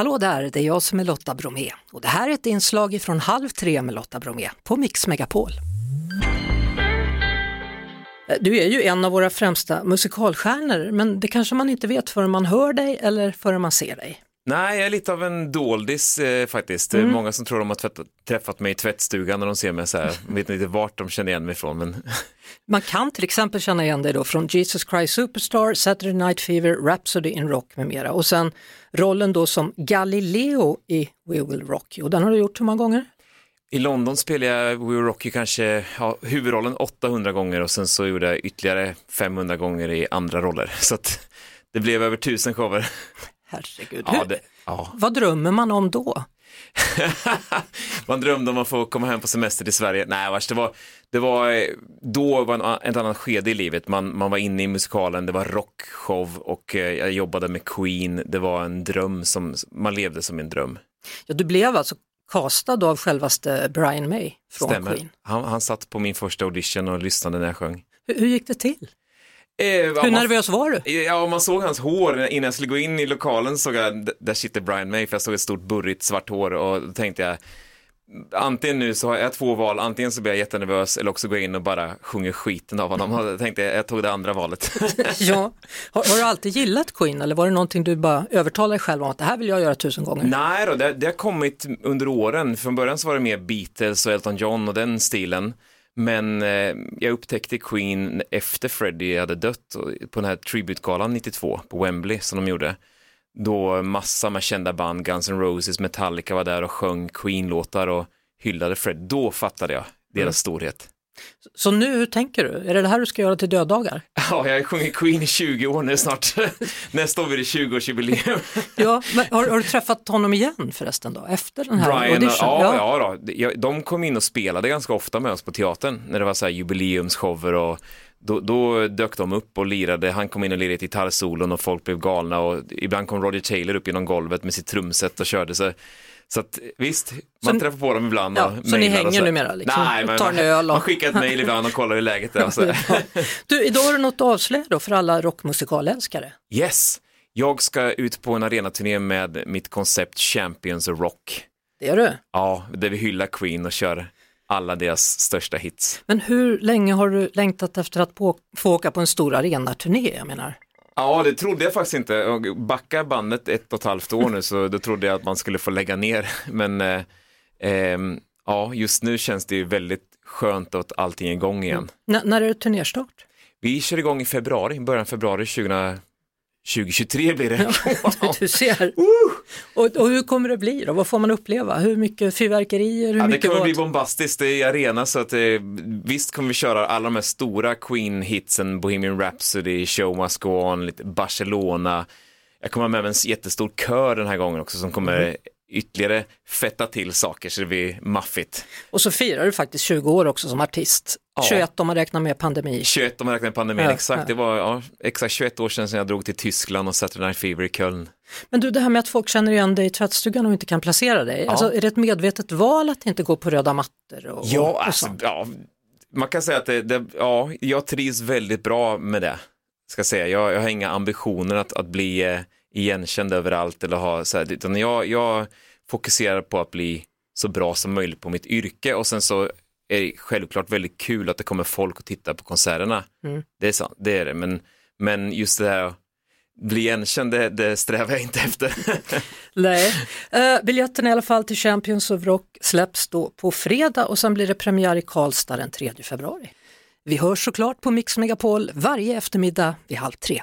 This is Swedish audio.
Hallå där, det är jag som är Lotta Bromé och det här är ett inslag från Halv tre med Lotta Bromé på Mix Megapol. Eh, du är ju en av våra främsta musikalstjärnor, men det kanske man inte vet förrän man hör dig eller förrän man ser dig. Nej, jag är lite av en doldis eh, faktiskt. Är många som tror de har tvättat, träffat mig i tvättstugan när de ser mig så här. Vet inte vart de känner igen mig ifrån. Men... Man kan till exempel känna igen dig då från Jesus Christ Superstar, Saturday Night Fever, Rhapsody in Rock med mera. Och sen rollen då som Galileo i We Will Rock You. Den har du gjort hur många gånger? I London spelade jag We Will Rock You kanske ja, huvudrollen 800 gånger och sen så gjorde jag ytterligare 500 gånger i andra roller. Så att det blev över tusen shower. Herregud. Ja, det, ja. Vad drömmer man om då? Man drömde om att få komma hem på semester till Sverige. Nej, vars, det var, det var, då var en, ett annat skede i livet. Man, man var inne i musikalen, det var rockshow och eh, jag jobbade med Queen. Det var en dröm som, man levde som en dröm. Ja, du blev alltså castad av självaste Brian May från Stämmer. Queen. Han, han satt på min första audition och lyssnade när jag sjöng. Hur, hur gick det till? Eh, ja, Hur nervös var du? Ja, om man såg hans hår innan jag skulle gå in i lokalen såg jag, där sitter Brian May, för jag såg ett stort burrigt svart hår och då tänkte jag, antingen nu så har jag två val, antingen så blir jag jättenervös eller också går jag in och bara sjunger skiten av honom. Och då tänkte jag, jag tog det andra valet. Ja. Har, har du alltid gillat Queen eller var det någonting du bara övertalade dig själv om att det här vill jag göra tusen gånger? Nej då, det, det har kommit under åren. Från början så var det mer Beatles och Elton John och den stilen. Men eh, jag upptäckte Queen efter Freddie hade dött på den här tributegalan 92 på Wembley som de gjorde. Då massa med kända band, Guns N' Roses, Metallica var där och sjöng Queen-låtar och hyllade Fred. Då fattade jag deras storhet. Så nu, hur tänker du? Är det det här du ska göra till döddagar? Ja, jag har sjungit Queen i 20 år nu snart. Nästa år blir det 20-årsjubileum. Ja, men har, har du träffat honom igen förresten då, efter den här Brian, audition? ja, ja. då. Ja, De kom in och spelade ganska ofta med oss på teatern när det var så här jubileumsshower och då, då dök de upp och lirade. Han kom in och lirade ett gitarrsolon och folk blev galna och ibland kom Roger Taylor upp genom golvet med sitt trumset och körde så. Så att visst, man Så- träffar på dem ibland Ja, och så ni mejlar och hänger så. numera, liksom, Nej, men tar en man, öl och- man skickar ett mejl ibland och kollar hur läget är. Så. Du, idag har du något att avslöja då för alla rockmusikalälskare. Yes, jag ska ut på en arenaturné med mitt koncept Champions of Rock. Det gör du. Ja, där vi hyllar Queen och kör alla deras största hits. Men hur länge har du längtat efter att på, få åka på en stor arenaturné? Jag menar. Ja, det trodde jag faktiskt inte. Och Backa bandet ett och ett halvt år nu så då trodde jag att man skulle få lägga ner. Men eh, ehm, ja, just nu känns det ju väldigt skönt att allting är igång igen. N- när är det turnéstart? Vi kör igång i februari, början av februari 20, 2023 blir det. Wow. Du ser. Och, och hur kommer det bli då? Vad får man uppleva? Hur mycket fyrverkerier? Hur Ja, det kommer vad? bli bombastiskt, det är arena så att eh, visst kommer vi köra alla de här stora Queen-hitsen, Bohemian Rhapsody, Show Must Go On, lite Barcelona. Jag kommer ha med mig en jättestor kör den här gången också som kommer Mm. Ytterligare fetta till saker så det blir maffigt. Och så firar du faktiskt 20 år också som artist. Ja. 21 om man räknar med pandemi. 21 om man räknar med pandemin, Ja, exakt. ja. Det var ja, exakt 21 år sedan jag drog till Tyskland och Saturday Night Fever i Köln. Men du, det här med att folk känner igen dig i tvättstugan och inte kan placera dig. Alltså, är det ett medvetet val att inte gå på röda mattor? Och, Ja, och alltså, ja, man kan säga att det, det, ja, jag trivs väldigt bra med det. Ska säga. Jag, jag har inga ambitioner att, att bli eh, igenkänd överallt eller ha så här, utan jag, jag fokuserar på att bli så bra som möjligt på mitt yrke och sen så är det självklart väldigt kul att det kommer folk och tittar på konserterna. Mm. Det är sant, det är det, men, men just det här bli igenkänd, det, det strävar jag inte efter. Nej. Uh, biljetten i alla fall till Champions of Rock släpps då på fredag och sen blir det premiär i Karlstad den 3 februari. Vi hörs såklart på Mix Megapol varje eftermiddag vid halv tre.